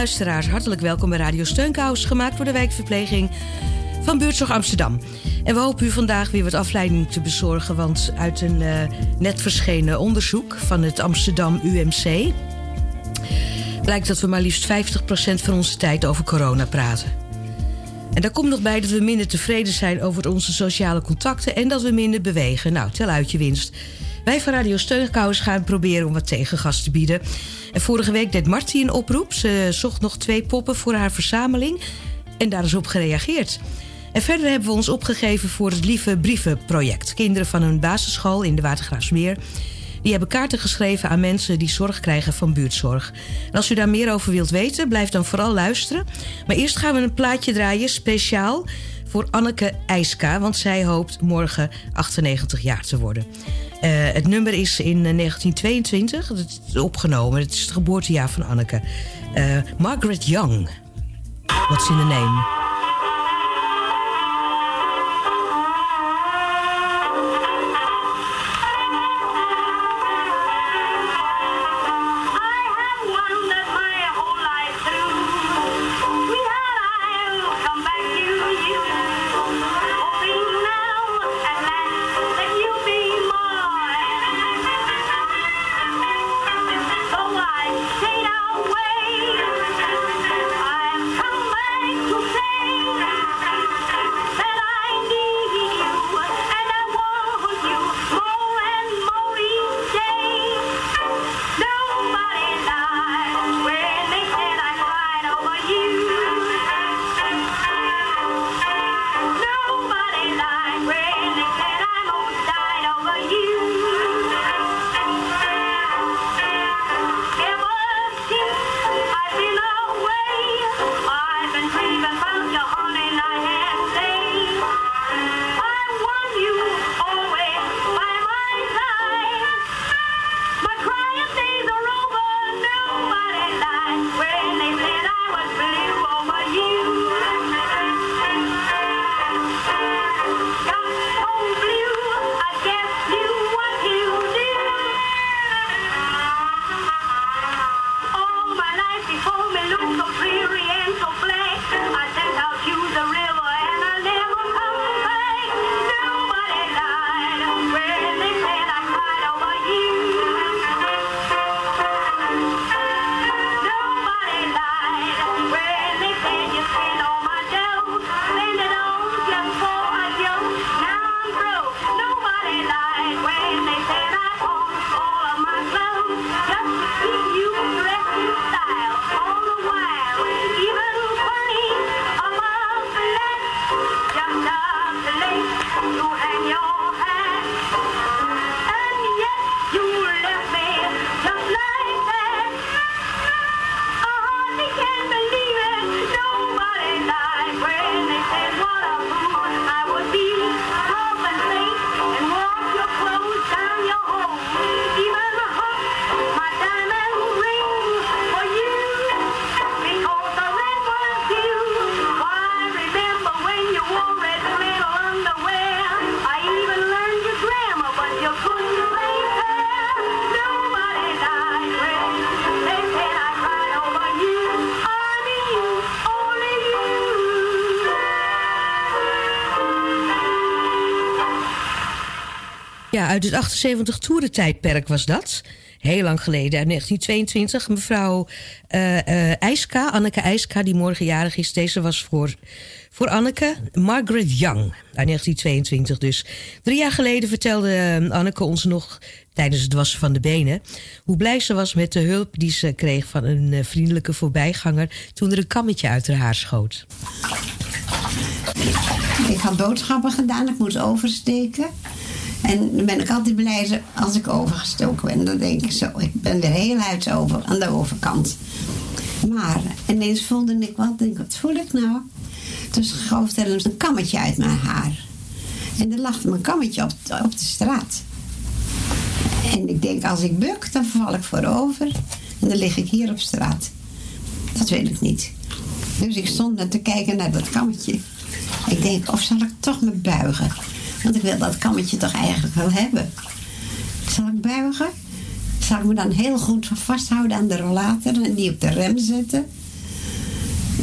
Luisteraars, hartelijk welkom bij Radio Steunkous, gemaakt door de wijkverpleging van Buurtzorg Amsterdam. En we hopen u vandaag weer wat afleiding te bezorgen, want uit een uh, net verschenen onderzoek van het Amsterdam UMC blijkt dat we maar liefst 50% van onze tijd over corona praten. En daar komt nog bij dat we minder tevreden zijn over onze sociale contacten en dat we minder bewegen. Nou, tel uit je winst. Wij van Radio Steunkous gaan proberen om wat tegengas te bieden. En vorige week deed Martie een oproep. Ze zocht nog twee poppen voor haar verzameling. En daar is op gereageerd. En verder hebben we ons opgegeven voor het Lieve Brievenproject. Kinderen van een basisschool in de Watergraafsmeer... die hebben kaarten geschreven aan mensen die zorg krijgen van buurtzorg. En als u daar meer over wilt weten, blijf dan vooral luisteren. Maar eerst gaan we een plaatje draaien, speciaal voor Anneke IJska... want zij hoopt morgen 98 jaar te worden. Uh, het nummer is in 1922 het is opgenomen. Het is het geboortejaar van Anneke. Uh, Margaret Young. What's in the name? Uit het 78 toerentijdperk was dat. Heel lang geleden, uit 1922. Mevrouw uh, IJska, Anneke IJska, die morgen jarig is. Deze was voor, voor Anneke, Margaret Young, uit 1922 dus. Drie jaar geleden vertelde uh, Anneke ons nog tijdens het wassen van de benen... hoe blij ze was met de hulp die ze kreeg van een vriendelijke voorbijganger... toen er een kammetje uit haar haar schoot. Ik had boodschappen gedaan, ik moest oversteken. En dan ben ik altijd blij als ik overgestoken ben. Dan denk ik zo, ik ben er heel uit over, aan de overkant. Maar ineens voelde ik wat, denk wat voel ik nou? Toen schoof er een kammetje uit mijn haar. En er lag mijn kammetje op, de straat. En ik denk, als ik buk, dan val ik voorover. En dan lig ik hier op straat. Dat weet ik niet. Dus ik stond net te kijken naar dat kammetje. Ik denk, of zal ik toch me buigen? Want ik wil dat kammetje toch eigenlijk wel hebben. Zal ik buigen? Zal ik me dan heel goed vasthouden aan de rollator en die op de rem zetten?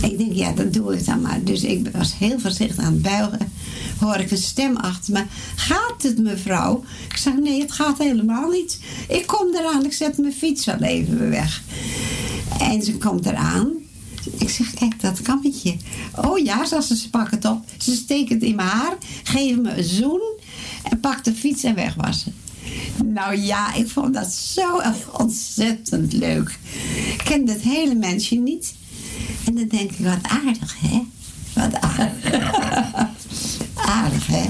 Ik denk, ja, dat doe ik dan maar. Dus ik was heel voorzichtig aan het buigen. Hoor ik een stem achter me. Gaat het, mevrouw? Ik zeg, nee, het gaat helemaal niet. Ik kom eraan, ik zet mijn fiets wel even weg. En ze komt eraan. Ik zeg, kijk, dat kammetje. Oh ja, ze, ze pak het op. Ze steekt het in mijn haar, geeft me een zoen en pakt de fiets en wegwassen. Nou ja, ik vond dat zo ontzettend leuk. Ik ken het hele mensje niet. En dan denk ik, wat aardig, hè? Wat aardig. aardig, hè?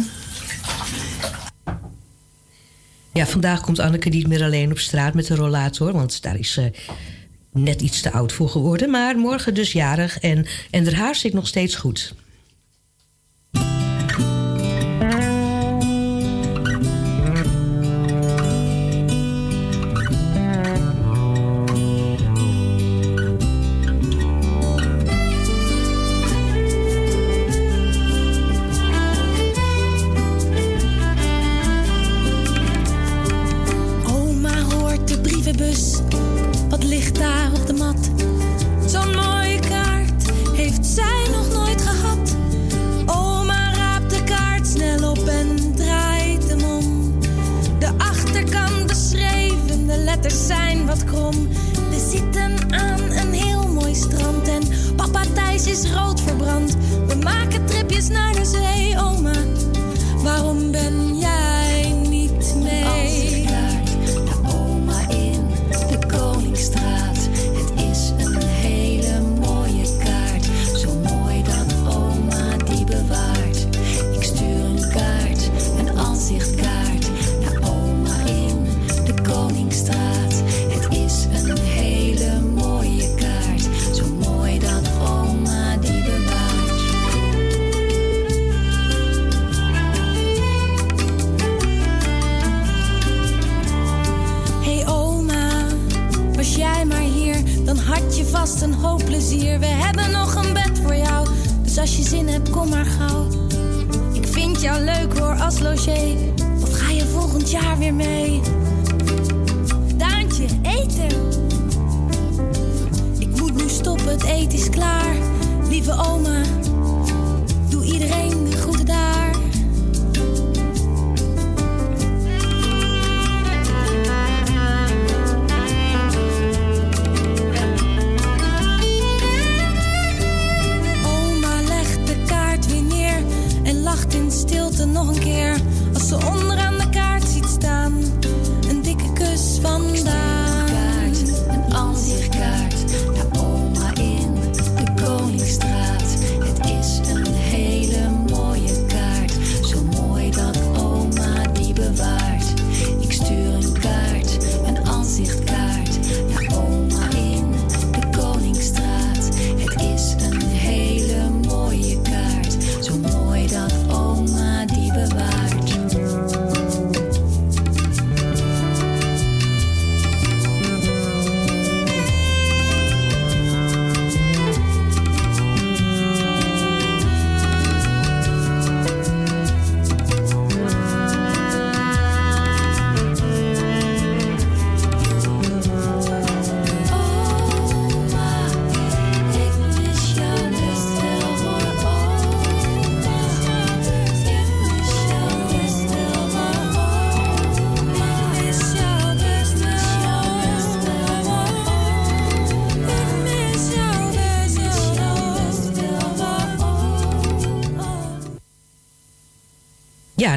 Ja, vandaag komt Anneke niet meer alleen op straat met de rollator, want daar is ze net iets te oud voor geworden. Maar morgen dus jarig en, en haar zit nog steeds goed.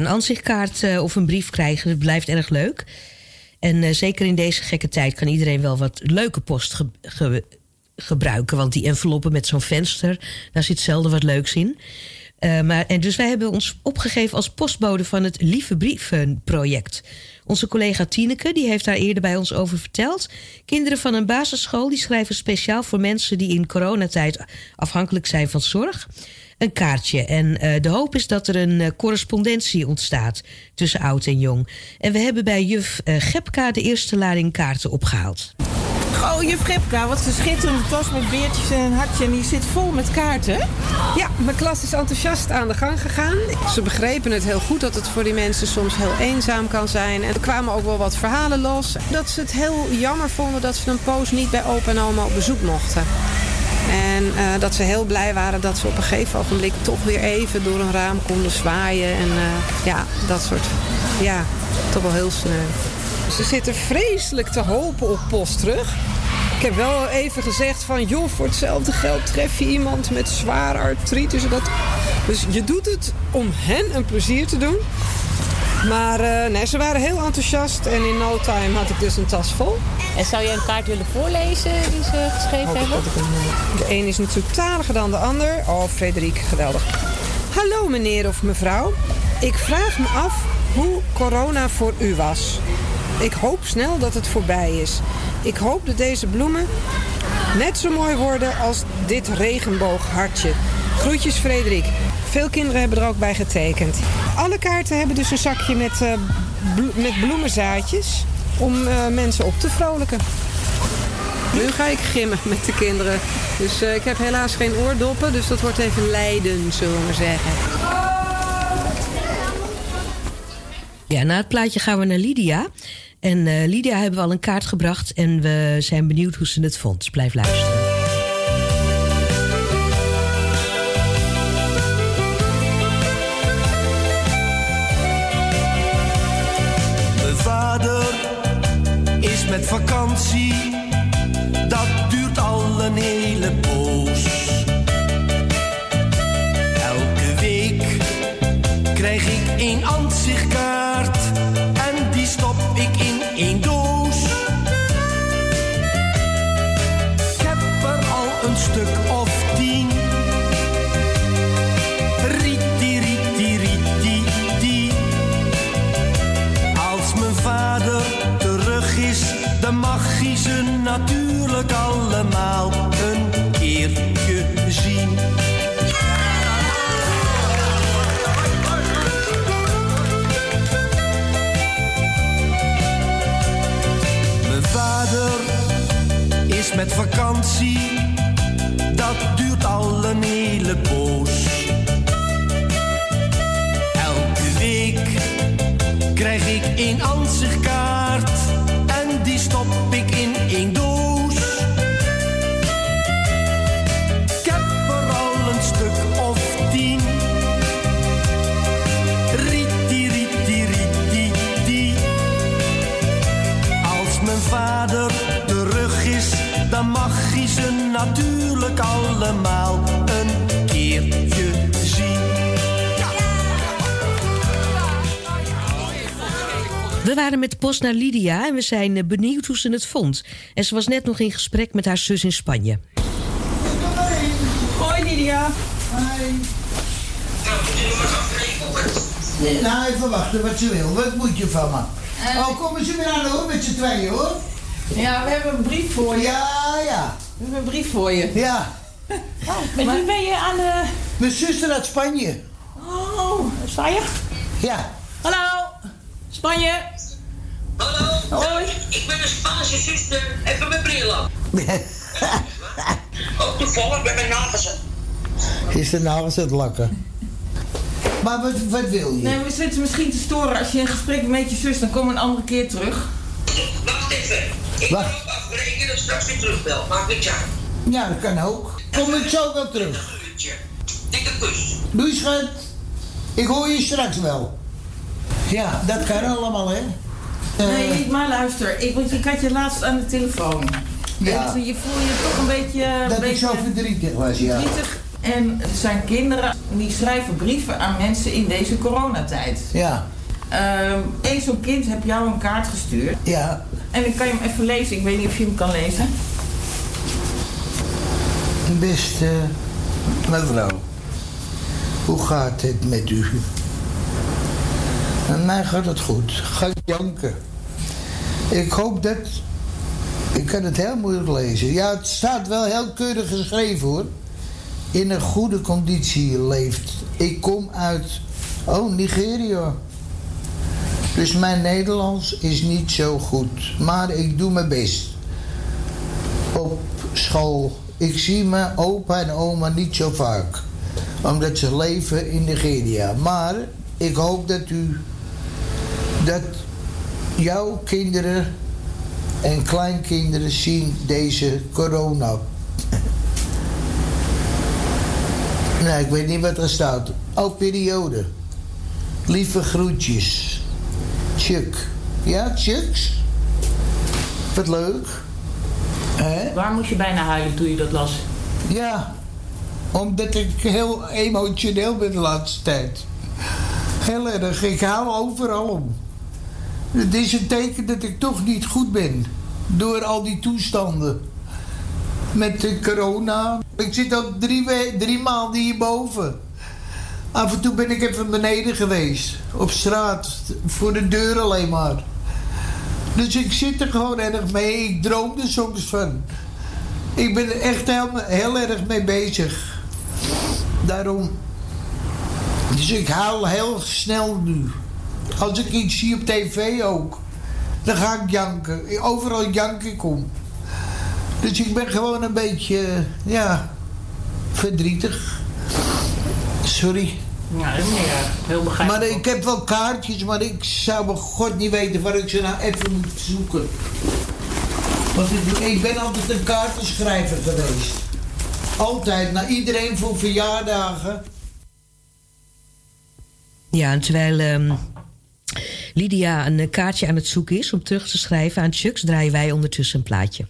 Een aanzichtkaart uh, of een brief krijgen, dat blijft erg leuk. En uh, zeker in deze gekke tijd kan iedereen wel wat leuke post ge ge gebruiken. Want die enveloppen met zo'n venster, daar zit zelden wat leuks in. Eh, maar, en dus wij hebben ons opgegeven als postbode van het Lieve Brieven-project. Onze collega Tineke die heeft daar eerder bij ons over verteld. Kinderen van een basisschool die schrijven speciaal voor mensen die in coronatijd afhankelijk zijn van zorg een kaartje. En uh, de hoop is dat er een uh, correspondentie ontstaat tussen oud en jong. En we hebben bij juf uh, Gepka de eerste lading kaarten opgehaald. Oh, juf Gepka, wat een schitterende tas met beertjes en een hartje. En die zit vol met kaarten. Ja, mijn klas is enthousiast aan de gang gegaan. Ze begrepen het heel goed dat het voor die mensen soms heel eenzaam kan zijn. En er kwamen ook wel wat verhalen los. Dat ze het heel jammer vonden dat ze een poos niet bij opa en oma op bezoek mochten. En uh, dat ze heel blij waren dat ze op een gegeven ogenblik toch weer even door een raam konden zwaaien. En uh, ja, dat soort. Ja, toch wel heel sneu. Ze zitten vreselijk te hopen op post terug. Ik heb wel even gezegd van, joh, voor hetzelfde geld tref je iemand met zware artritis. Dat... Dus je doet het om hen een plezier te doen. Maar uh, nee, ze waren heel enthousiast en in no time had ik dus een tas vol. En zou je een kaart willen voorlezen die ze geschreven oh, hebben? De een is natuurlijk taliger dan de ander. Oh, Frederik, geweldig. Hallo meneer of mevrouw. Ik vraag me af hoe corona voor u was. Ik hoop snel dat het voorbij is. Ik hoop dat deze bloemen net zo mooi worden als dit regenbooghartje. Groetjes Frederik. Veel kinderen hebben er ook bij getekend. Alle kaarten hebben dus een zakje met, blo met bloemenzaadjes om uh, mensen op te vrolijken. Nu ga ik gimmen met de kinderen. Dus uh, ik heb helaas geen oordoppen, dus dat wordt even lijden, zullen we zeggen. Ja, na het plaatje gaan we naar Lydia. En Lydia hebben we al een kaart gebracht en we zijn benieuwd hoe ze het vond. Blijf luisteren. Allemaal een keertje zien. Mijn vader is met vakantie, dat duurt al een hele poos. Elke week krijg ik een ansichtkaart allemaal een keertje zien. We waren met de post naar Lydia en we zijn benieuwd hoe ze het vond. En ze was net nog in gesprek met haar zus in Spanje. Hoi Lydia. Hoi. Nee, nou, even wachten wat ze wil. Wat moet je van me? Uh, oh, komen ze weer aan hoor, met z'n tweeën hoor. Ja, we hebben een brief voor je. Ja, ja. We hebben een brief voor je. Ja. Oh, met wie ben je aan de... Mijn zuster uit Spanje. Oh, Spanje? Ja. Hallo, Spanje. Hallo. Hoi. Ik ben een Spaanse zuster. Even mijn bril af. Ook toevallig met mijn nagels. Is de nagels het lakken? Maar wat, wat wil je? Nee, we zitten misschien te storen. Als je een gesprek met je zus, dan kom een andere keer terug. Wacht even. Ik Wacht. ga ook afbreken en straks weer terugbel. Maak niks uit. Ja, dat kan ook. Kom ik zo wel terug. Dikke kus. Doei schat. Ik hoor je straks wel. Ja, dat kan allemaal hè. Eh, Nee, maar luister. Ik, want ik had je laatst aan de telefoon. Ja. En je voel je toch een beetje... een dat ik beetje zo verdrietig was, ja. verdrietig. En zijn kinderen die schrijven brieven aan mensen in deze coronatijd. Ja, Eén zo'n kind heb jou een kaart gestuurd. ja. En ik kan je hem even lezen. Ik weet niet of je hem kan lezen. Beste mevrouw. Hoe gaat het met u? Met mij gaat het goed. Ga janken. Ik hoop dat... Ik kan het heel moeilijk lezen. Ja, het staat wel heel keurig geschreven hoor. In een goede conditie leeft. Ik kom uit... Oh, Nigeria. Dus mijn Nederlands is niet zo goed. Maar ik doe mijn best. Op school. Ik zie mijn opa en oma niet zo vaak. Omdat ze leven in Nigeria. Maar ik hoop dat u... Dat jouw kinderen en kleinkinderen zien deze corona. Nee, ik weet niet wat er staat. Oh, periode. Lieve groetjes. Chuck. Ja, Chucks? Wat leuk. Hè? Waar moest je bijna huilen toen je dat las? Ja, omdat ik heel emotioneel ben de laatste tijd. Heel erg. Ik hou overal om. Het is een teken dat ik toch niet goed ben. Door al die toestanden. Met de corona. Ik zit al drie, drie maanden hierboven. Af en toe ben ik even beneden geweest. Op straat. Voor de deur alleen maar. Dus ik zit er gewoon erg mee. Ik droom er soms van. Ik ben er echt heel, erg mee bezig. Daarom. Dus ik huil heel snel nu. Als ik iets zie op tv ook. Dan ga ik janken. Overal jank ik om. Dus ik ben gewoon een beetje, ja, verdrietig. Sorry. Ja, dat is niet erg. Heel begrijpelijk. Maar ik heb wel kaartjes, maar ik zou bij god niet weten waar ik ze nou even moet zoeken. Want ik, ik ben altijd een kaartenschrijver geweest. Altijd, naar iedereen voor verjaardagen. Ja, en terwijl ehm, Lydia een kaartje aan het zoeken is om terug te schrijven aan Chucks, draaien wij ondertussen een plaatje.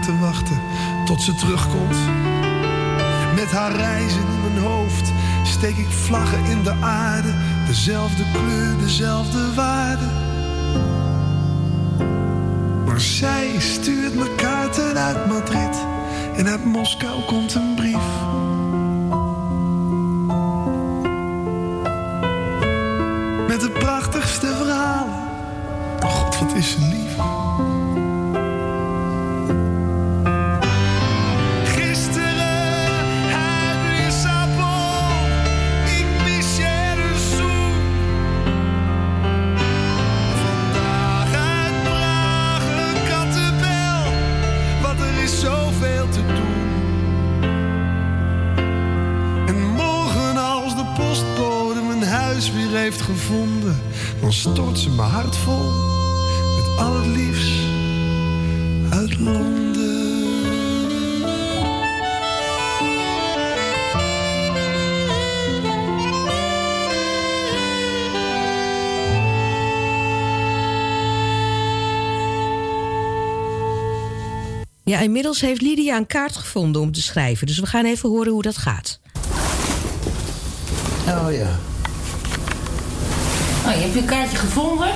Te wachten tot ze terugkomt. Met haar reizen in mijn hoofd steek ik vlaggen in de aarde. Dezelfde kleur, dezelfde waarde. Maar zij stuurt me kaarten uit Madrid. En uit Moskou komt een brief. Met de prachtigste verhalen. God, wat is ze lief. Dan stort ze mijn hart vol met al het liefst uit Londen. Ja, inmiddels heeft Lydia een kaart gevonden om te schrijven. Dus we gaan even horen hoe dat gaat. Oh ja. Oh, je je kaartje gevonden?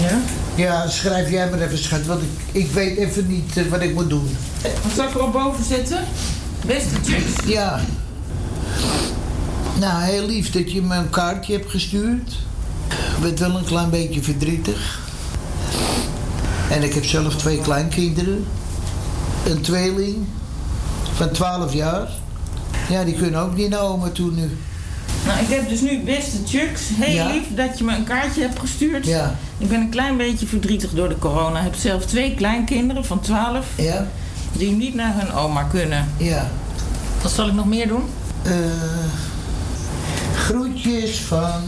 Ja. Ja, schrijf jij maar even, schat, want ik, ik weet even niet eh, wat ik moet doen. Wat zal ik erop boven zetten? Beste. Ja. Nou, heel lief dat je me een kaartje hebt gestuurd. Ik ben wel een klein beetje verdrietig. En ik heb zelf twee kleinkinderen. Een tweeling van 12 jaar. Ja, die kunnen ook niet naar oma toe nu. Nou, ik heb dus nu beste Chucks. Heel Ja. lief dat je me een kaartje hebt gestuurd. Ja. Ik ben een klein beetje verdrietig door de corona. Ik heb zelf twee kleinkinderen van 12. Ja. Die niet naar hun oma kunnen. Ja. Wat zal ik nog meer doen? Eh, groetjes van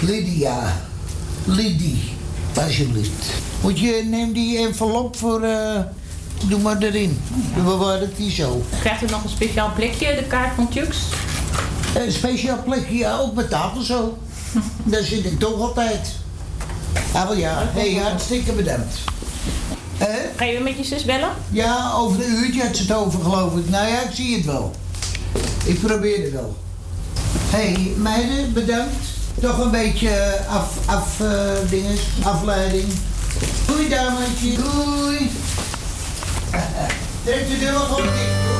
Lydia. Lidie, alsjeblieft. Moet je, neem die envelop voor, eh, doe maar erin. Dan bewaar ik die zo. Krijgt u nog een speciaal blikje, de kaart van Chucks? Een speciaal plekje, ja, op mijn tafel zo. Daar zit ik toch altijd. Ah, wel ja, hey, hartstikke bedankt. Eh? Ga je met je zus bellen? Ja, over een uurtje had ze het over, geloof ik. Nou ja, ik zie het wel. Ik probeer het wel. Hé, hey, meiden, bedankt. Toch een beetje eh, af, af eh, dinges, afleiding. Doei, dametje. Doei. Trek de deur gewoon dicht,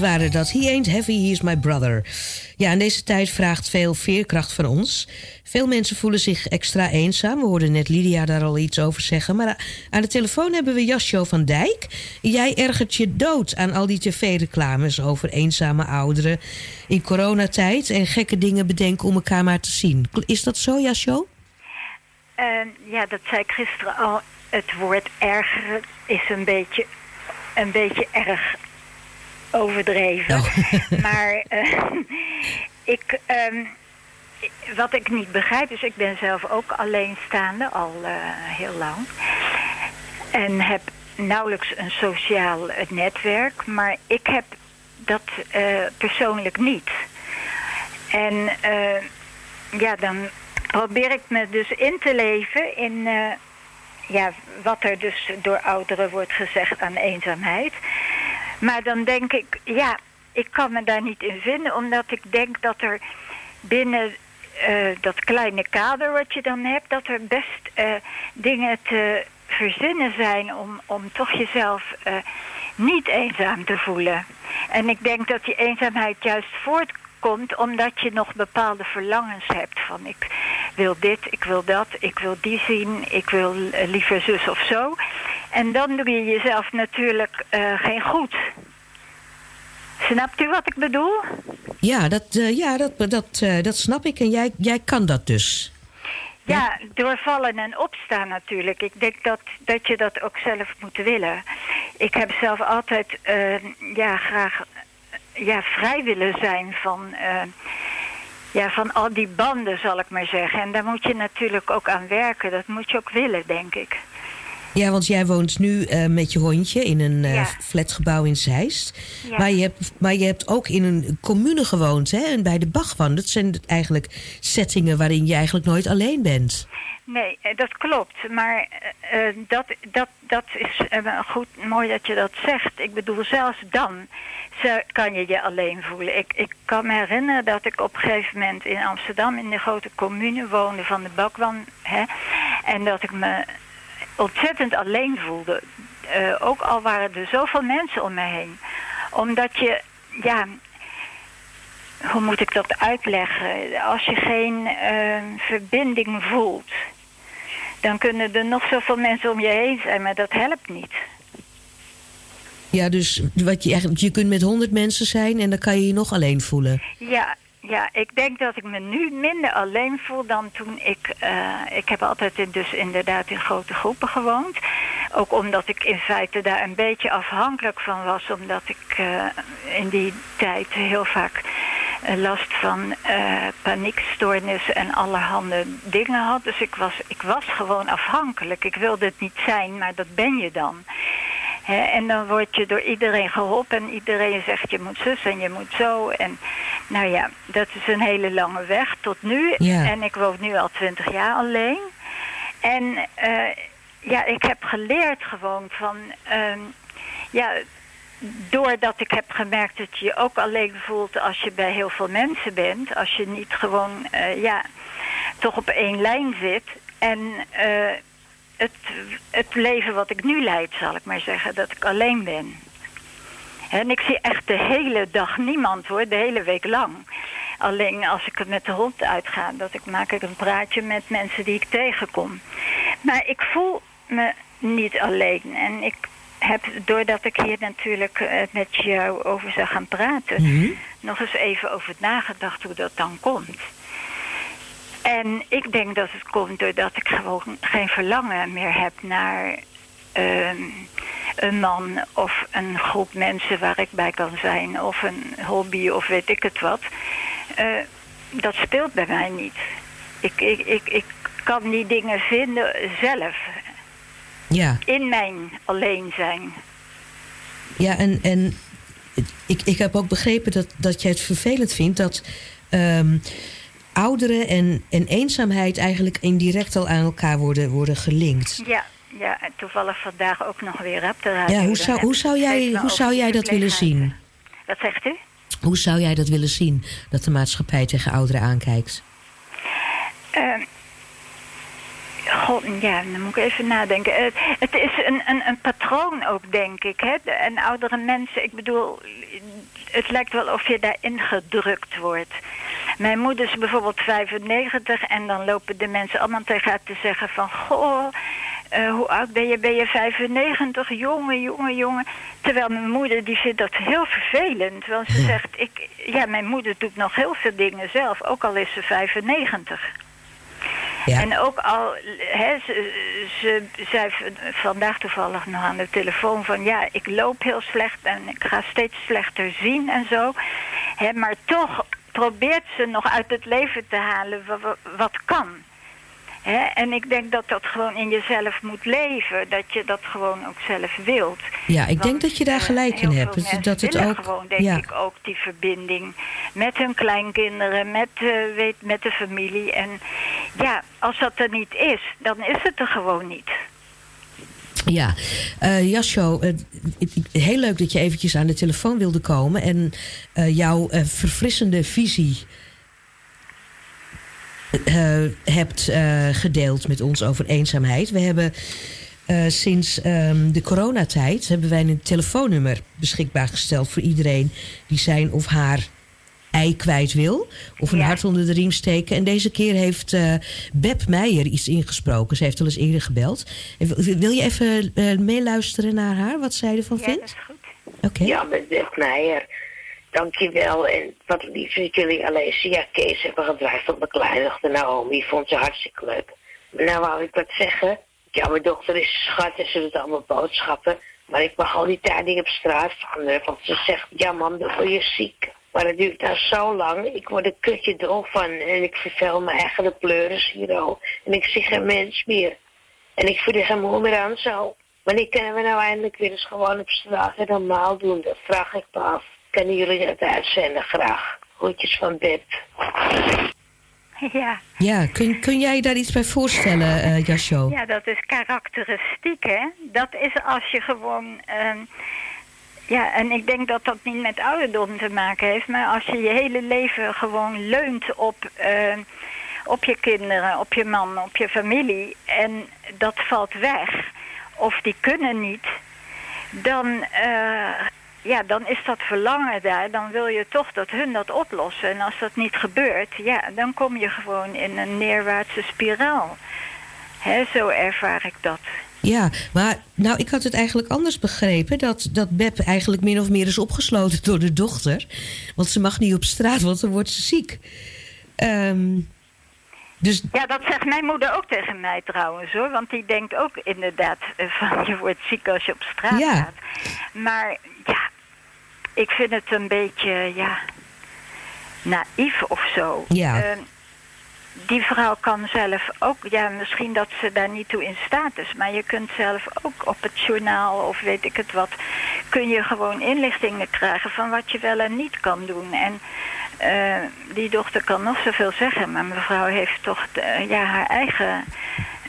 waren dat. He ain't heavy, he is my brother. Ja, in deze tijd vraagt veel veerkracht van ons. Veel mensen voelen zich extra eenzaam. We hoorden net Lydia daar al iets over zeggen. Maar aan de telefoon hebben we Jasjo van Dijk. Jij ergert je dood aan al die tv-reclames over eenzame ouderen... in coronatijd en gekke dingen bedenken om elkaar maar te zien. Is dat zo, Jasjo? Ehm, ja, dat zei ik gisteren al. Het woord ergeren is een beetje, een beetje erg overdreven. maar eh, ik, ehm, wat ik niet begrijp is, ik ben zelf ook alleenstaande al eh, heel lang. En heb nauwelijks een sociaal eh, netwerk, maar ik heb dat persoonlijk niet. En ja, dan probeer ik me dus in te leven in ja, wat er dus door ouderen wordt gezegd aan eenzaamheid. Maar dan denk ik, ja, ik kan me daar niet in vinden, omdat ik denk dat er binnen eh, dat kleine kader wat je dan hebt, dat er best eh, dingen te verzinnen zijn om, om toch jezelf eh, niet eenzaam te voelen. En ik denk dat die eenzaamheid juist voortkomt omdat je nog bepaalde verlangens hebt. Van ik wil dit, ik wil dat, ik wil die zien, ik wil liever zus of zo. En dan doe je jezelf natuurlijk eh, geen goed. Snapt u wat ik bedoel? Ja, dat, eh, ja, dat, dat, eh, dat snap ik. En jij, jij kan dat dus. Ja, doorvallen en opstaan natuurlijk. Ik denk dat, dat je dat ook zelf moet willen. Ik heb zelf altijd ja, graag ja, vrij willen zijn van, ja, van al die banden, zal ik maar zeggen. En daar moet je natuurlijk ook aan werken. Dat moet je ook willen, denk ik. Ja, want jij woont nu eh, met je hondje in een eh, Ja. flatgebouw in Zeist. Ja. Maar, je hebt, maar je hebt ook in een commune gewoond, hè? En bij de Bachwan. Dat zijn eigenlijk settingen waarin je eigenlijk nooit alleen bent. Nee, eh, dat klopt. Maar dat, dat, dat is goed, mooi dat je dat zegt. Ik bedoel, zelfs dan kan je je alleen voelen. Ik, ik kan me herinneren dat ik op een gegeven moment in Amsterdam... in de grote commune woonde van de Bakwan. Hè, en dat ik me ontzettend alleen voelde. Eh, ook al waren er zoveel mensen om me heen. Omdat je, ja, hoe moet ik dat uitleggen? Als je geen eh, verbinding voelt, dan kunnen er nog zoveel mensen om je heen zijn, maar dat helpt niet. Ja, dus wat je, eigenlijk, je kunt met honderd mensen zijn en dan kan je je nog alleen voelen. Ja, ja, ik denk dat ik me nu minder alleen voel dan toen ik... eh, ik heb altijd in, dus inderdaad in grote groepen gewoond. Ook omdat ik in feite daar een beetje afhankelijk van was. Omdat ik eh, in die tijd heel vaak eh, last van eh paniekstoornis en allerhande dingen had. Dus ik was, ik was gewoon afhankelijk. Ik wilde het niet zijn, maar dat ben je dan. En dan word je door iedereen geholpen en iedereen zegt je moet zus en je moet zo. En nou ja, dat is een hele lange weg tot nu. Ja. En ik woon nu al twintig jaar alleen. En eh, ja, ik heb geleerd gewoon van... ehm, ja, doordat ik heb gemerkt dat je je ook alleen voelt als je bij heel veel mensen bent. Als je niet gewoon, eh, ja, toch op één lijn zit. En eh, het, het leven wat ik nu leid, zal ik maar zeggen, dat ik alleen ben. En ik zie echt de hele dag niemand hoor, de hele week lang. Alleen als ik met de hond uitga, dat ik maak ik een praatje met mensen die ik tegenkom. Maar ik voel me niet alleen. En ik heb, doordat ik hier natuurlijk eh, met jou over zou gaan praten, nog eens even over nagedacht hoe dat dan komt. En ik denk dat het komt doordat ik gewoon geen verlangen meer heb naar ehm, een man of een groep mensen waar ik bij kan zijn, of een hobby of weet ik het wat. Eh, dat speelt bij mij niet. Ik, ik, ik, ik kan die dingen vinden zelf, Ja, in mijn alleen zijn. ja en, en ik, ik heb ook begrepen dat, dat jij het vervelend vindt dat ehm, ouderen en, en eenzaamheid eigenlijk indirect al aan elkaar worden, worden gelinkt. Ja, ja, en toevallig vandaag ook nog weer op de radio. Ja, hoe zou, hoe zou, jij, hoe zou jij dat willen zien? Wat zegt u? Hoe zou jij dat willen zien, dat de maatschappij tegen ouderen aankijkt? Ehm, God, ja, dan moet ik even nadenken. Eh, het is een, een, een patroon ook, denk ik. Hè? En oudere mensen, ik bedoel, het lijkt wel of je daarin gedrukt wordt. Mijn moeder is bijvoorbeeld 95 en dan lopen de mensen allemaal tegen haar te zeggen van... Goh, eh, hoe oud ben je? Ben je 95? Jongen, jongen, jongen. Terwijl mijn moeder die vindt dat heel vervelend. Want ze zegt, ik, ja, mijn moeder doet nog heel veel dingen zelf, ook al is ze 95. En ook al, hè, ze, ze zei vandaag toevallig nog aan de telefoon van ja, ik loop heel slecht en ik ga steeds slechter zien en zo. Hè, maar toch probeert ze nog uit het leven te halen wa- wa- wat kan. En ik denk dat dat gewoon in jezelf moet leven. Dat je dat gewoon ook zelf wilt. Ja, ik denk dat je daar eh, gelijk in hebt. veel Dat, het ook. gewoon, denk ja. ik, ook die verbinding met hun kleinkinderen, met, eh, weet, met de familie. En ja, als dat er niet is, dan is het er gewoon niet. Ja, eh, heel leuk dat je eventjes aan de telefoon wilde komen en eh, jouw verfrissende visie hebt gedeeld met ons over eenzaamheid. We hebben sinds ehm, de coronatijd hebben wij een telefoonnummer beschikbaar gesteld voor iedereen die zijn of haar ei kwijt wil. Of een Ja. hart onder de riem steken. En deze keer heeft eh Beb Meijer iets ingesproken. Ze heeft al eens eerder gebeld. En Wil je even eh, meeluisteren naar haar, wat zij ervan Ja, dat vindt? is goed. Oké. Ja, met Bert Meijer. Dankjewel. En wat lief dat jullie alleen ja, Kees hebben gedraaid op mijn kleindochter Naomi. Vond ze hartstikke leuk. Maar nou wou ik wat zeggen. Ja, mijn dochter is schat en ze doet allemaal boodschappen. Maar ik mag al die tijd niet op straat van haar. Want ze zegt, ja mam, dan word je ziek. Maar het duurt nou zo lang. Ik word een kutje dol van. En ik vervel mijn eigen de pleuris hier al. En ik zie geen mens meer. En ik voel er geen moe meer aan zo. Wanneer kunnen we nou eindelijk weer eens gewoon op straat en normaal doen? Dat vraag ik me af. Kunnen jullie dat uitzenden graag? Groetjes van Beb. Ja. Ja, kun, kun jij daar iets bij voorstellen, eh Jasjo? Ja, dat is karakteristiek, hè? Dat is als je gewoon. ehm, ja, en ik denk dat dat niet met ouderdom te maken heeft, maar als je je hele leven gewoon leunt op, ehm, op je kinderen, op je man, op je familie, en dat valt weg, of die kunnen niet, dan, eh, ja, dan is dat verlangen daar. Dan wil je toch dat hun dat oplossen. En als dat niet gebeurt, ja, dan kom je gewoon in een neerwaartse spiraal. Hè, zo ervaar ik dat. Ja, maar nou, ik had het eigenlijk anders begrepen. Dat, dat Beb eigenlijk min of meer is opgesloten door de dochter. Want ze mag niet op straat, want dan wordt ze ziek. Ehm, dus Ja, dat zegt mijn moeder ook tegen mij trouwens hoor. Want die denkt ook inderdaad eh, van je wordt ziek als je op straat Ja. gaat. Maar ja, ik vind het een beetje, ja, naïef of zo. Ja. Ehm, die vrouw kan zelf ook, ja, misschien dat ze daar niet toe in staat is, maar je kunt zelf ook op het journaal of weet ik het wat, kun je gewoon inlichtingen krijgen van wat je wel en niet kan doen. En eh, die dochter kan nog zoveel zeggen, maar mevrouw heeft toch de- ja, haar eigen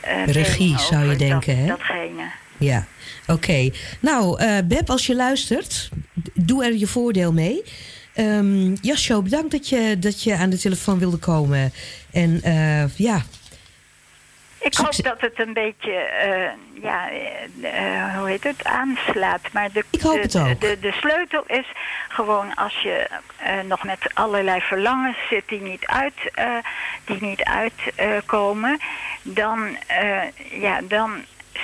eh, Regie, zou je denken, dat, hè? Datgene. ja, oké. Nou, eh, Beb, als je luistert, doe er je voordeel mee. Ehm Jasjo, bedankt dat je, dat je aan de telefoon wilde komen. En eh, ja, Ik hoop dat het een beetje, eh, ja, eh, hoe heet het, aanslaat. Maar de, Ik hoop het ook. De, de sleutel is gewoon als je nog met allerlei verlangens zit die niet uit, die niet uitkomen, dan, ja, dan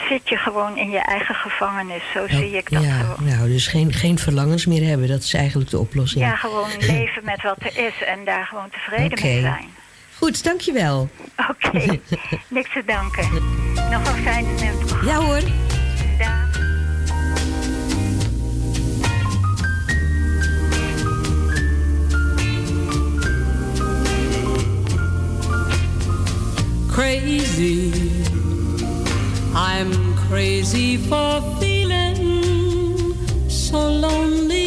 zit je gewoon in je eigen gevangenis. Zo zie ik dat ja gewoon. nou, dus geen, geen verlangens meer hebben. Dat is eigenlijk de oplossing. Ja, gewoon leven met wat er is en daar gewoon tevreden mee zijn. Goed, dankjewel. Oké, niks te danken. Nog een fijne nacht. Ja hoor. Dag. crazy. I'm crazy for feeling so lonely.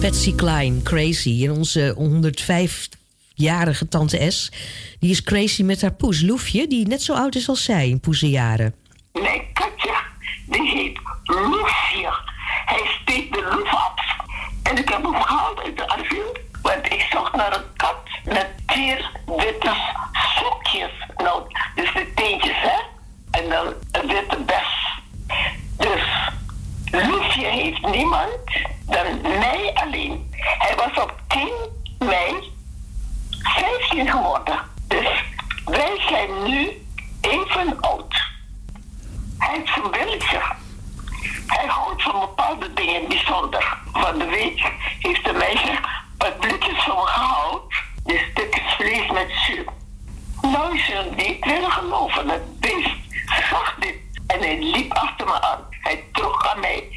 Patsy Klein, Crazy. En onze 105-jarige tante S, die is crazy met haar poes Loefje... die net zo oud is als zij in poezenjaren. Mijn katje, die heet Lucia. Hij steekt de loef op. En ik heb hem gehaald uit de asiel. Want ik zocht naar een kat met vier witte sokjes. Nou, dus de teentjes, hè. En dan een witte bes. Dus Lucia heeft niemand dan mij alleen. Hij was op 10 mei 15 geworden. Dus wij zijn nu even oud. Hij heeft zijn willetje. Hij houdt van bepaalde dingen bijzonder. Van de week heeft een meisje wat blikjes van gehaald. De stukjes vlees met zuur. Nou, ze niet willen geloven. Dat beest zag dit. En hij liep achter me aan. Hij trok aan mij.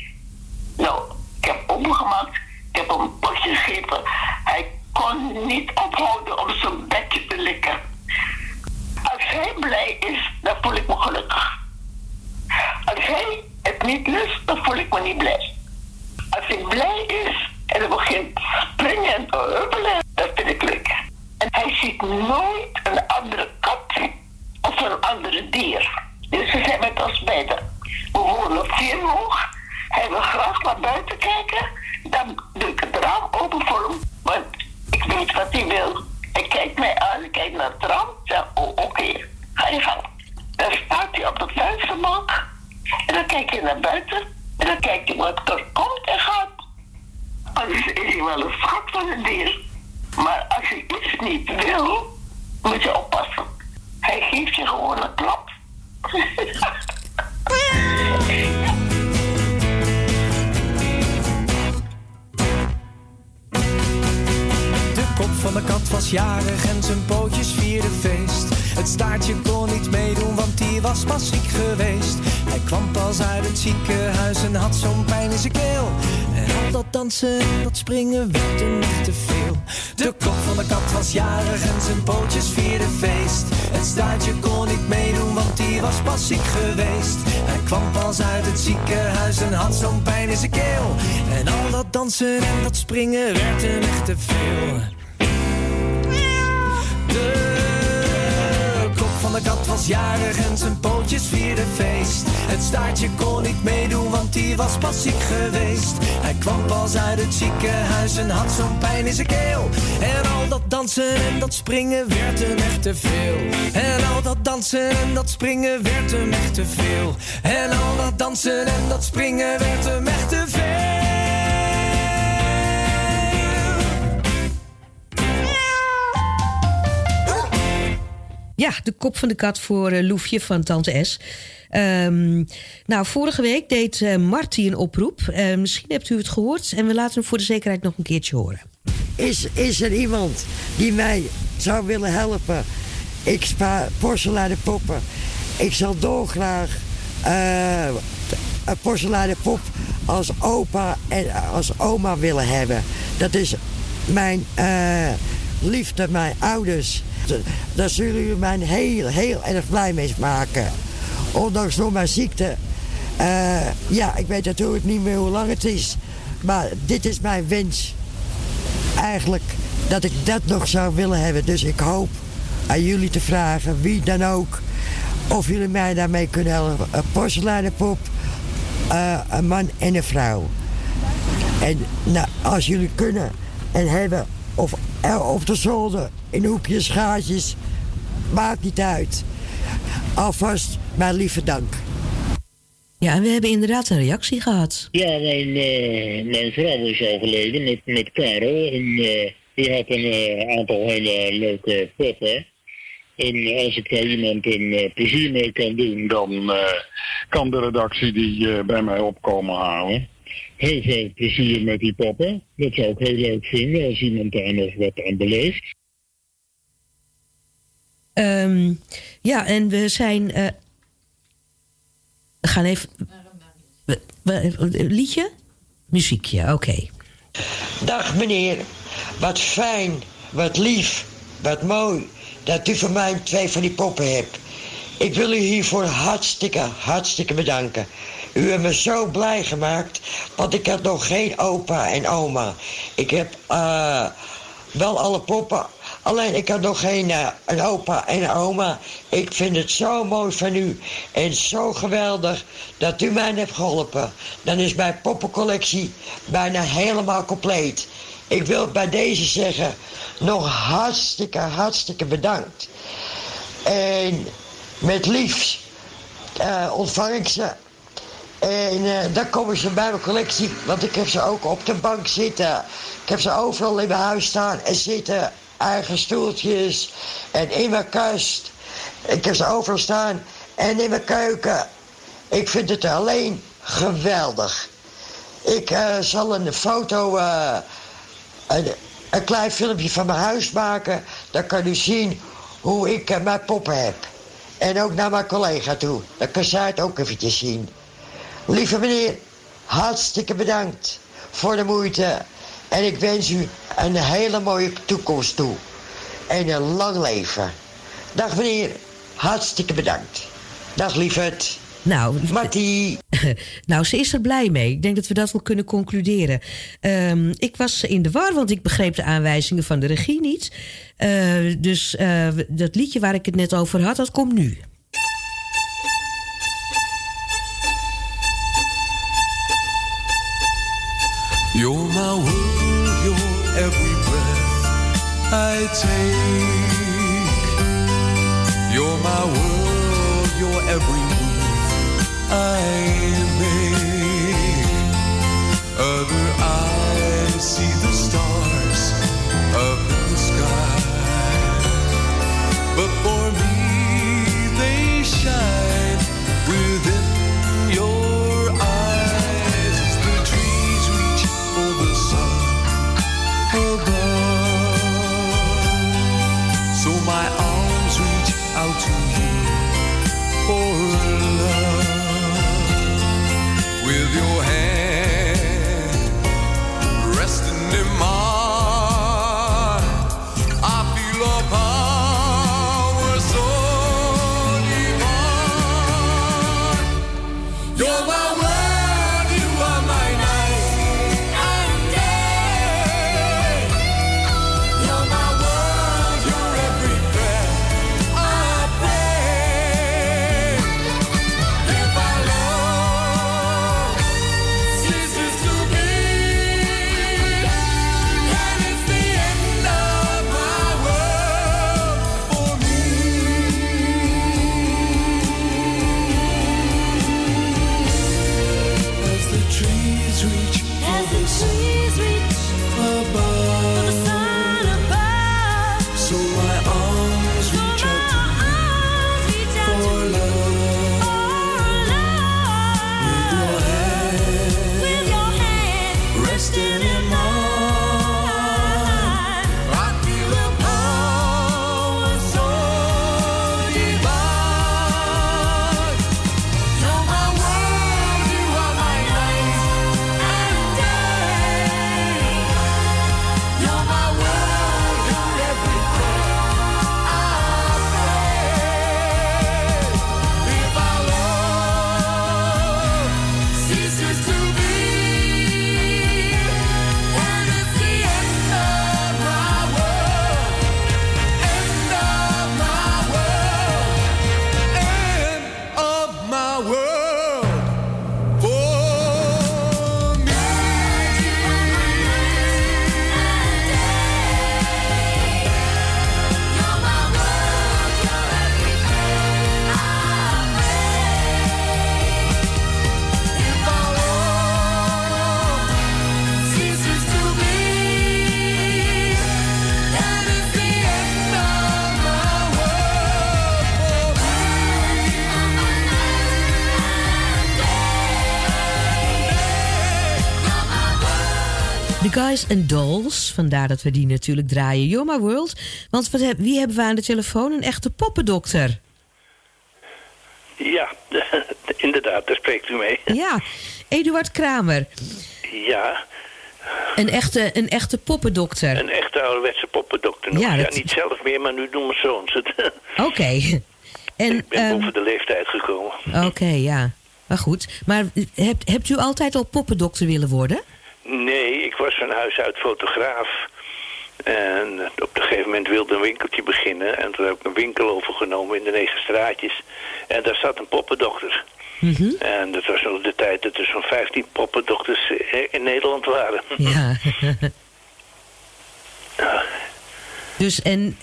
Nou, heb opengemaakt. Ik heb een potje gegeven. Hij kon niet ophouden om zijn bedje te likken. Als hij blij is, dan voel ik me gelukkig. Als hij het niet lust, dan voel ik me niet blij. Als hij blij is en hij begint springen en te huppelen, dan vind ik leuk. En hij ziet nooit een andere kat of een andere dier. Dus we zijn met ons beiden. We wonen op hoog. Hij wil graag naar buiten kijken. Dan doe ik het raam open voor hem. Want ik weet wat hij wil. Hij kijkt mij aan, ik kijk naar het raam. Zeg, oh, oké, ga je gang. Dan staat hij op de vensterbank. En dan kijkt hij naar buiten. En dan kijkt hij wat er komt en gaat. Anders is hij wel een schat van een dier. Maar als je iets niet wil, moet je oppassen. Hij geeft je gewoon een klap. van de kat was jarig en zijn pootjes vierden feest. Het staartje kon niet meedoen, want die was pas ziek geweest. Hij kwam pas uit het ziekenhuis en had zo'n pijn in zijn keel. En al dat dansen en dat springen werd hem echt te veel. De kop van de kat was jarig en zijn pootjes vierden feest. Het staartje kon niet meedoen, want die was pas ziek geweest. Hij kwam pas uit het ziekenhuis en had zo'n pijn in zijn keel. En al dat dansen en dat springen werd hem echt te veel. Van de kat was jarig en zijn pootjes vierden feest. Het staartje kon niet meedoen, want die was pas ziek geweest. Hij kwam pas uit het ziekenhuis en had zo'n pijn in zijn keel. En al dat dansen en dat springen werd hem echt te veel. En al dat dansen en dat springen werd hem echt te veel. En al dat dansen en dat springen werd hem echt te veel. Ja, de kop van de kat voor eh, Loefje van Tante S. Ehm, nou, vorige week deed uh, Marty een oproep. Eh, misschien hebt u het gehoord en we laten hem voor de zekerheid nog een keertje horen. Is, is er iemand die mij zou willen helpen? Ik spaar porseleinen poppen. Ik zal dolgraag eh, een porseleinen pop als opa en als oma willen hebben. Dat is mijn liefde, mijn ouders. Daar zullen jullie mij heel, heel erg blij mee maken. Ondanks door mijn ziekte. Eh, ja, ik weet natuurlijk niet meer hoe lang het is. Maar dit is mijn wens. Eigenlijk dat ik dat nog zou willen hebben. Dus ik hoop aan jullie te vragen, wie dan ook, of jullie mij daarmee kunnen helpen. Een porseleinenpop, eh, een man en een vrouw. En nou, als jullie kunnen en hebben, of er op de zolder, in hoekjes, gaatjes, maakt niet uit. Alvast mijn lieve dank. Ja, en we hebben inderdaad een reactie gehad. Ja, mijn, eh, mijn vrouw is overleden met, met Karel. En eh, die had een eh, aantal hele leuke poppen. En als ik daar iemand een plezier mee kan doen, dan kan de redactie die bij mij opkomen halen. heel veel plezier met die poppen. Dat zou ik heel leuk vinden als iemand daar nog wat aan beleeft. Ehm, ja, en we zijn. eh, we gaan even. we- we- liedje? Muziekje, oké. Dag meneer, wat fijn, wat lief, wat mooi dat u voor mij twee van die poppen hebt. Ik wil u hiervoor hartstikke, hartstikke bedanken. U hebt me zo blij gemaakt, want ik had nog geen opa en oma. Ik heb eh, wel alle poppen, alleen ik had nog geen eh, een opa en oma. Ik vind het zo mooi van u en zo geweldig dat u mij hebt geholpen. Dan is mijn poppencollectie bijna helemaal compleet. Ik wil bij deze zeggen, nog hartstikke, hartstikke bedankt. En met liefst eh, ontvang ik ze. En eh, dan komen ze bij mijn collectie, want ik heb ze ook op de bank zitten. Ik heb ze overal in mijn huis staan en zitten. Eigen stoeltjes en in mijn kast. Ik heb ze overal staan en in mijn keuken. Ik vind het alleen geweldig. Ik eh, zal een foto, eh, een, een klein filmpje van mijn huis maken. Dan kan u zien hoe ik eh, mijn poppen heb. En ook naar mijn collega toe. Dan kan zij het ook eventjes zien. Lieve meneer, hartstikke bedankt voor de moeite. En ik wens u een hele mooie toekomst toe. En een lang leven. Dag meneer, hartstikke bedankt. Dag lieverd. Nou, Martie. nou, ze is er blij mee. Ik denk dat we dat wel kunnen concluderen. Ehm, ik was in de war, want ik begreep de aanwijzingen van de regie niet. Eh, dus eh, dat liedje waar ik het net over had, dat komt nu. You're my world, I take. You're my world, you're every move I make. Other eyes see With your hand resting in mine. And Dolls. Vandaar dat we die natuurlijk draaien. My World. Want wie hebben we aan de telefoon? Een echte poppendokter. Ja, inderdaad, daar spreekt u mee. Ja, Eduard Kramer. Ja, Een echte, een echte poppendokter. een echte ouderwetse poppendokter. nog. Ja, Ja, dat- niet zelf meer, maar nu doen mijn zoons het. Oké. En, Ik ben ehm, boven de leeftijd gekomen. Oké, ja. Maar goed. Maar hebt, hebt u altijd al poppendokter willen worden? Nee, ik was van huis uit fotograaf. En op een gegeven moment wilde een winkeltje beginnen. En toen heb ik een winkel overgenomen in de negen straatjes. En daar zat een poppendochter. Mhm. En dat was nog de tijd dat er zo'n 15 poppendochters eh, in Nederland waren. Ja. dus en,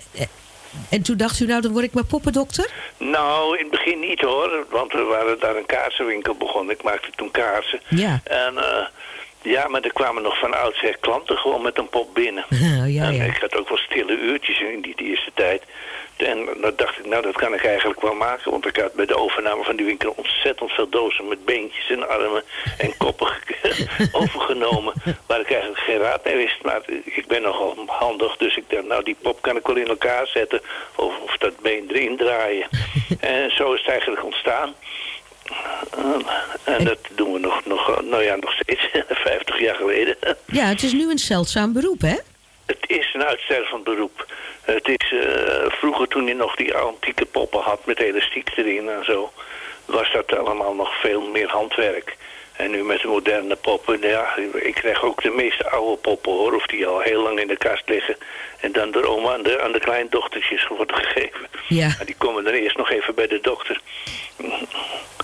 en toen dacht u, nou dan word ik maar poppendokter? Nou, in het begin niet hoor, want we waren daar een kaarsenwinkel begonnen. Ik maakte toen kaarsen. Ja. En eh, ja, maar er kwamen nog van oudsher klanten gewoon met een pop binnen. Oh, ja, en ja. ik had ook wel stille uurtjes in die, die eerste tijd. En dan dacht ik, nou dat kan ik eigenlijk wel maken. Want ik had bij de overname van die winkel ontzettend veel dozen met beentjes en armen en koppen ge- overgenomen. Waar ik eigenlijk geen raad mee wist. Maar ik ben nogal handig, dus ik dacht, nou die pop kan ik wel in elkaar zetten. Of, of dat been erin draaien. en zo is het eigenlijk ontstaan. Eh, en dat doen we nog, nog, nou ja, nog steeds, 50 jaar geleden. Ja, het is nu een zeldzaam beroep, hè? Het is een uitstervend beroep. Het is eh, vroeger toen je nog die antieke poppen had met elastiek erin en zo, was dat allemaal nog veel meer handwerk. En nu met de moderne poppen, ja, ik krijg ook de meeste oude poppen hoor, of die al heel lang in de kast liggen. En dan door oma aan de, aan de kleindochtertjes worden gegeven. Ja. Maar die komen dan eerst nog even bij de dokter.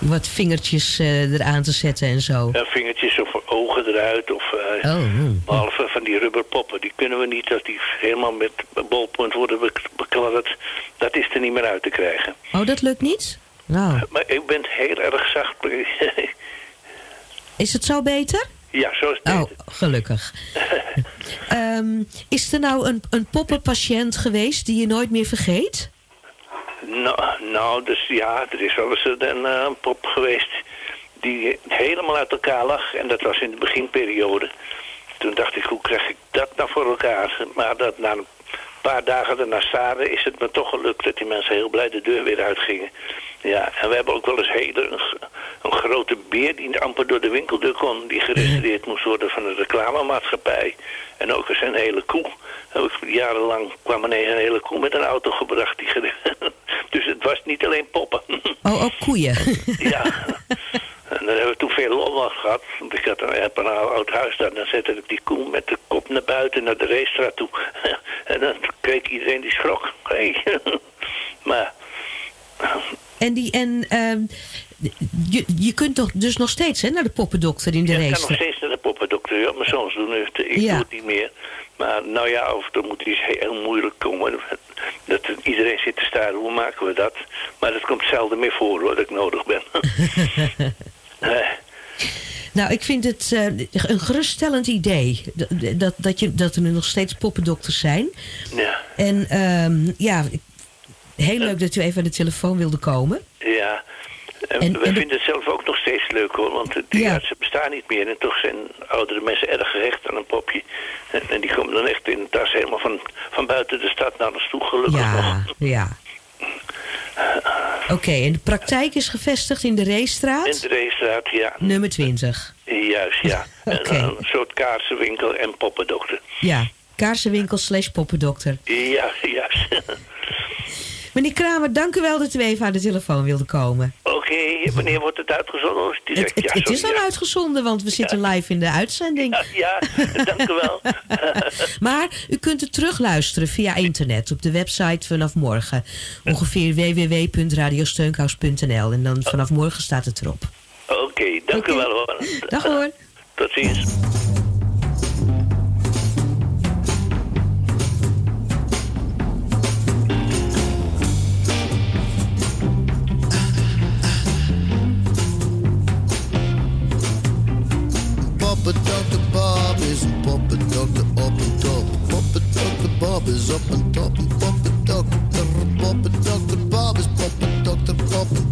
Wat vingertjes eh, eraan te zetten en zo. Ja, vingertjes of ogen eruit. Of, eh, Oh. Behalve van die rubberpoppen. Die kunnen we niet, dat die helemaal met ballpoint worden bek- bekladderd. Dat is er niet meer uit te krijgen. Oh, dat lukt niet? Nou, Maar ik ben heel erg zacht. is het zo beter? ja, zo is het. Oh, gelukkig. Ehm, is er nou een, een poppenpatiënt geweest die je nooit meer vergeet? Nou, nou, dus ja, er is wel eens een, eh, een pop geweest die helemaal uit elkaar lag. En dat was in de beginperiode. Toen dacht ik, hoe krijg ik dat nou voor elkaar? Maar dat na een paar dagen erna staren is het me toch gelukt dat die mensen heel blij de deur weer uitgingen. Ja, en we hebben ook wel eens hele, een, grote beer die amper door de winkeldeur kon, die gerestaureerd moest worden van een reclamemaatschappij. En ook eens een hele koe. Jarenlang kwam ineens een hele koe met een auto gebracht. Die dus het was niet alleen poppen. Oh, ook koeien. ja. En daar hebben we toen veel lol gehad. Want ik had een, heb een oud huis daar. Dan zette ik die koe met de kop naar buiten naar de racestraat toe. en dan keek iedereen die schrok. Hey. maar En, die, en ehm, je, je kunt toch dus nog steeds hè, naar de poppendokter in de ik kan nog steeds naar de poppendokter. Ja, mijn zoons doen het. Ik Ja. doe het niet meer. Maar nou ja, of er moet iets heel moeilijk komen. Dat er- iedereen zit te staren, hoe maken we dat? Maar dat komt zelden meer voor hoor, dat ik nodig ben. Nou, ik vind het eh, een geruststellend idee. Dat, dat, je, dat er nu nog steeds poppendokters zijn. ja. En ehm, ja, heel leuk dat u even aan de telefoon wilde komen. Ja, en, En- we en de- vinden het zelf ook nog steeds leuk hoor, want die Ja. artsen bestaan niet meer. En toch zijn oudere mensen erg gehecht aan een popje. En, en die komen dan echt in de tas helemaal van, van buiten de stad naar ons toe, gelukkig nog. Ja, Oké, en de praktijk is gevestigd in de In Reestraat, de Reestraat, ja. nummer 20. Juist, ja. Oké. En, een soort kaarsenwinkel en poppendokter. Ja, kaarsenwinkel slash poppendokter. Ja, juist. Meneer Kramer, dank u wel dat u even aan de telefoon wilde komen. Oké, wanneer wordt het uitgezonden? Oh, Het, direct? het, ja, het is al ja. uitgezonden, want we zitten live in de uitzending. Ja, dank u wel. Maar u kunt het terugluisteren via internet op de website vanaf morgen. Ongeveer www.radiosteunkous.nl En dan vanaf morgen staat het erop. Oké, dank u wel hoor. Dag hoor. Tot ziens. Poppendokter op een top. Poppendokter Bob is op een top. Een poppendokter, poppendokter Bob is poppendokter op een top. Poppendokter Bob is op een top. Poppendokter zit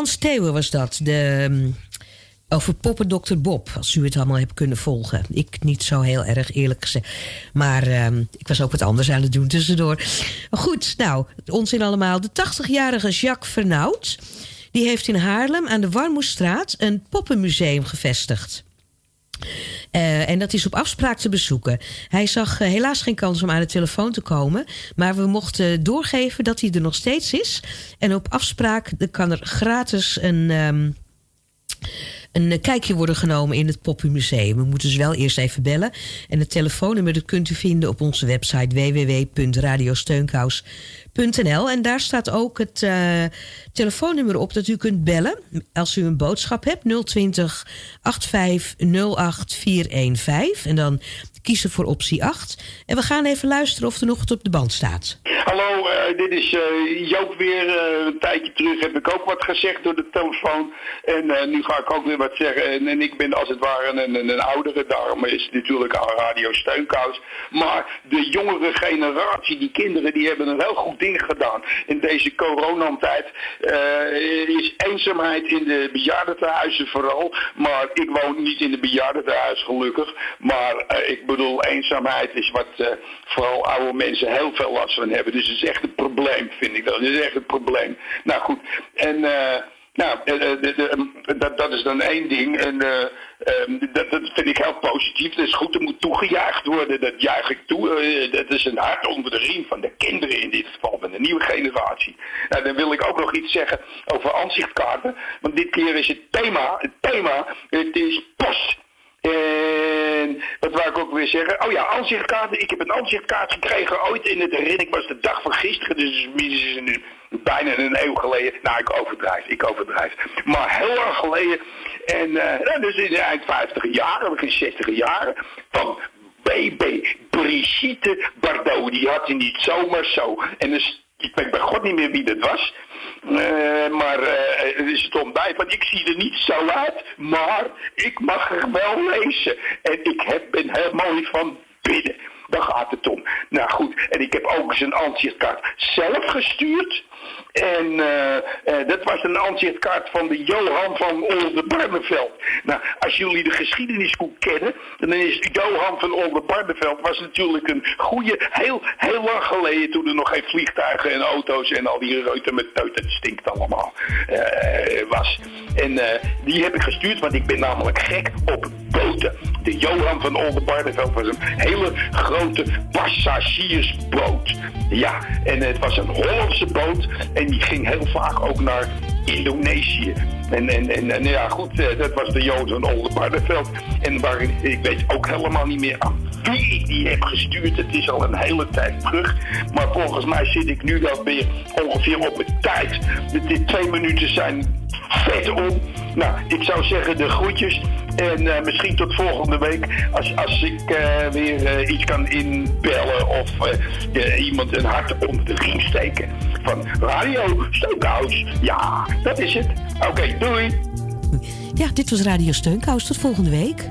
Hans was dat. De, um, over poppendokter Bob, als u het allemaal hebt kunnen volgen. Ik niet zo heel erg, eerlijk gezegd. Maar um, ik was ook wat anders aan het doen tussendoor. Goed, nou, onzin allemaal. De 80-jarige Jacques Vernout... die heeft in Haarlem aan de Warmoestraat... een poppenmuseum gevestigd. Uh, en dat is op afspraak te bezoeken. Hij zag uh, helaas geen kans om aan de telefoon te komen. Maar we mochten doorgeven dat hij er nog steeds is. En op afspraak kan er gratis een, um, een kijkje worden genomen in het Poppenmuseum. We moeten dus wel eerst even bellen. En het telefoonnummer kunt u vinden op onze website www.radiosteunkous.nl. En daar staat ook het uh, telefoonnummer op dat u kunt bellen. Als u een boodschap hebt, 020 8508 415. En dan kiezen voor optie 8. En we gaan even luisteren of er nog wat op de band staat. Hallo, uh, dit is uh, Joop weer. Uh, een tijdje terug heb ik ook wat gezegd door de telefoon. En nu ga ik ook weer wat zeggen. En, ik ben als het ware een, een, oudere, daarom is natuurlijk aan Radio Steunkous. Maar de jongere generatie, die kinderen, die hebben een heel goed ding gedaan. In deze coronatijd is eenzaamheid in de bejaardentehuizen vooral. Maar ik woon niet in de bejaardentehuis gelukkig. Maar ik bedoel, eenzaamheid is wat uh, vooral oude mensen heel veel last van hebben. Dus het is echt een probleem, vind ik dat. Het is echt een probleem. Nou goed, en uh, nou, uh, de, de, dat, dat is dan één ding. En um, dat, dat, vind ik heel positief. Dat is goed, er moet toegejuicht worden. Dat juich ik toe. dat is een hart onder de riem van de kinderen in dit geval, van de nieuwe generatie. Nou, dan wil ik ook nog iets zeggen over aanzichtkaarten. Want dit keer is het thema, het thema, het is pas. En wou ik ook weer zeggen? Oh ja, aanzichtkaarten. Ik heb een aanzichtkaart gekregen ooit in het herinnering. Ik was de dag van gisteren, dus nu bijna een eeuw geleden. Nou, ik overdrijf, ik overdrijf. Maar heel lang geleden. En uh, dus in de eind 50 jaren, begin 60 jaren. Van BB Brigitte Bardot. Die had hij niet zomaar zo. En dus, ik weet bij god niet meer wie dat was. Uh, maar uh, het is het ontbijt, want ik zie er niet zo uit, maar ik mag er wel lezen. En ik heb, ben heel mooi van binnen. Daar gaat het om. Nou goed, en ik heb ook eens een aanzichtkaart zelf gestuurd. En uh, uh, dat was een aanzichtkaart van de Johan van Oldenbarneveld. Nou, als jullie de geschiedenis goed kennen, dan is Johan van Oldenbarneveld was natuurlijk een goede, heel, heel lang geleden toen er nog geen vliegtuigen en auto's en al die reuten met teut, het stinkt allemaal, uh, was. En die heb ik gestuurd, want ik ben namelijk gek op boten. De Johan van Oldenbarneveld was een hele grote passagiersboot. Ja, en het was een Hollandse boot. En die ging heel vaak ook naar Indonesië. En, en, en, ja, goed, uh, dat was de Jood van Oldenbarneveld. En waar, ik weet ook helemaal niet meer aan wie ik die heb gestuurd. Het is al een hele tijd terug. Maar volgens mij zit ik nu dan weer ongeveer op mijn tijd. De twee minuten zijn vet om. Nou, ik zou zeggen de groetjes. En uh, misschien tot volgende week als, als ik uh, weer iets kan inbellen of iemand een hart onder de riem steken. Van Radio Steunkous. Ja, dat is het. Oké, doei. Ja, dit was Radio Steunkous. Tot volgende week.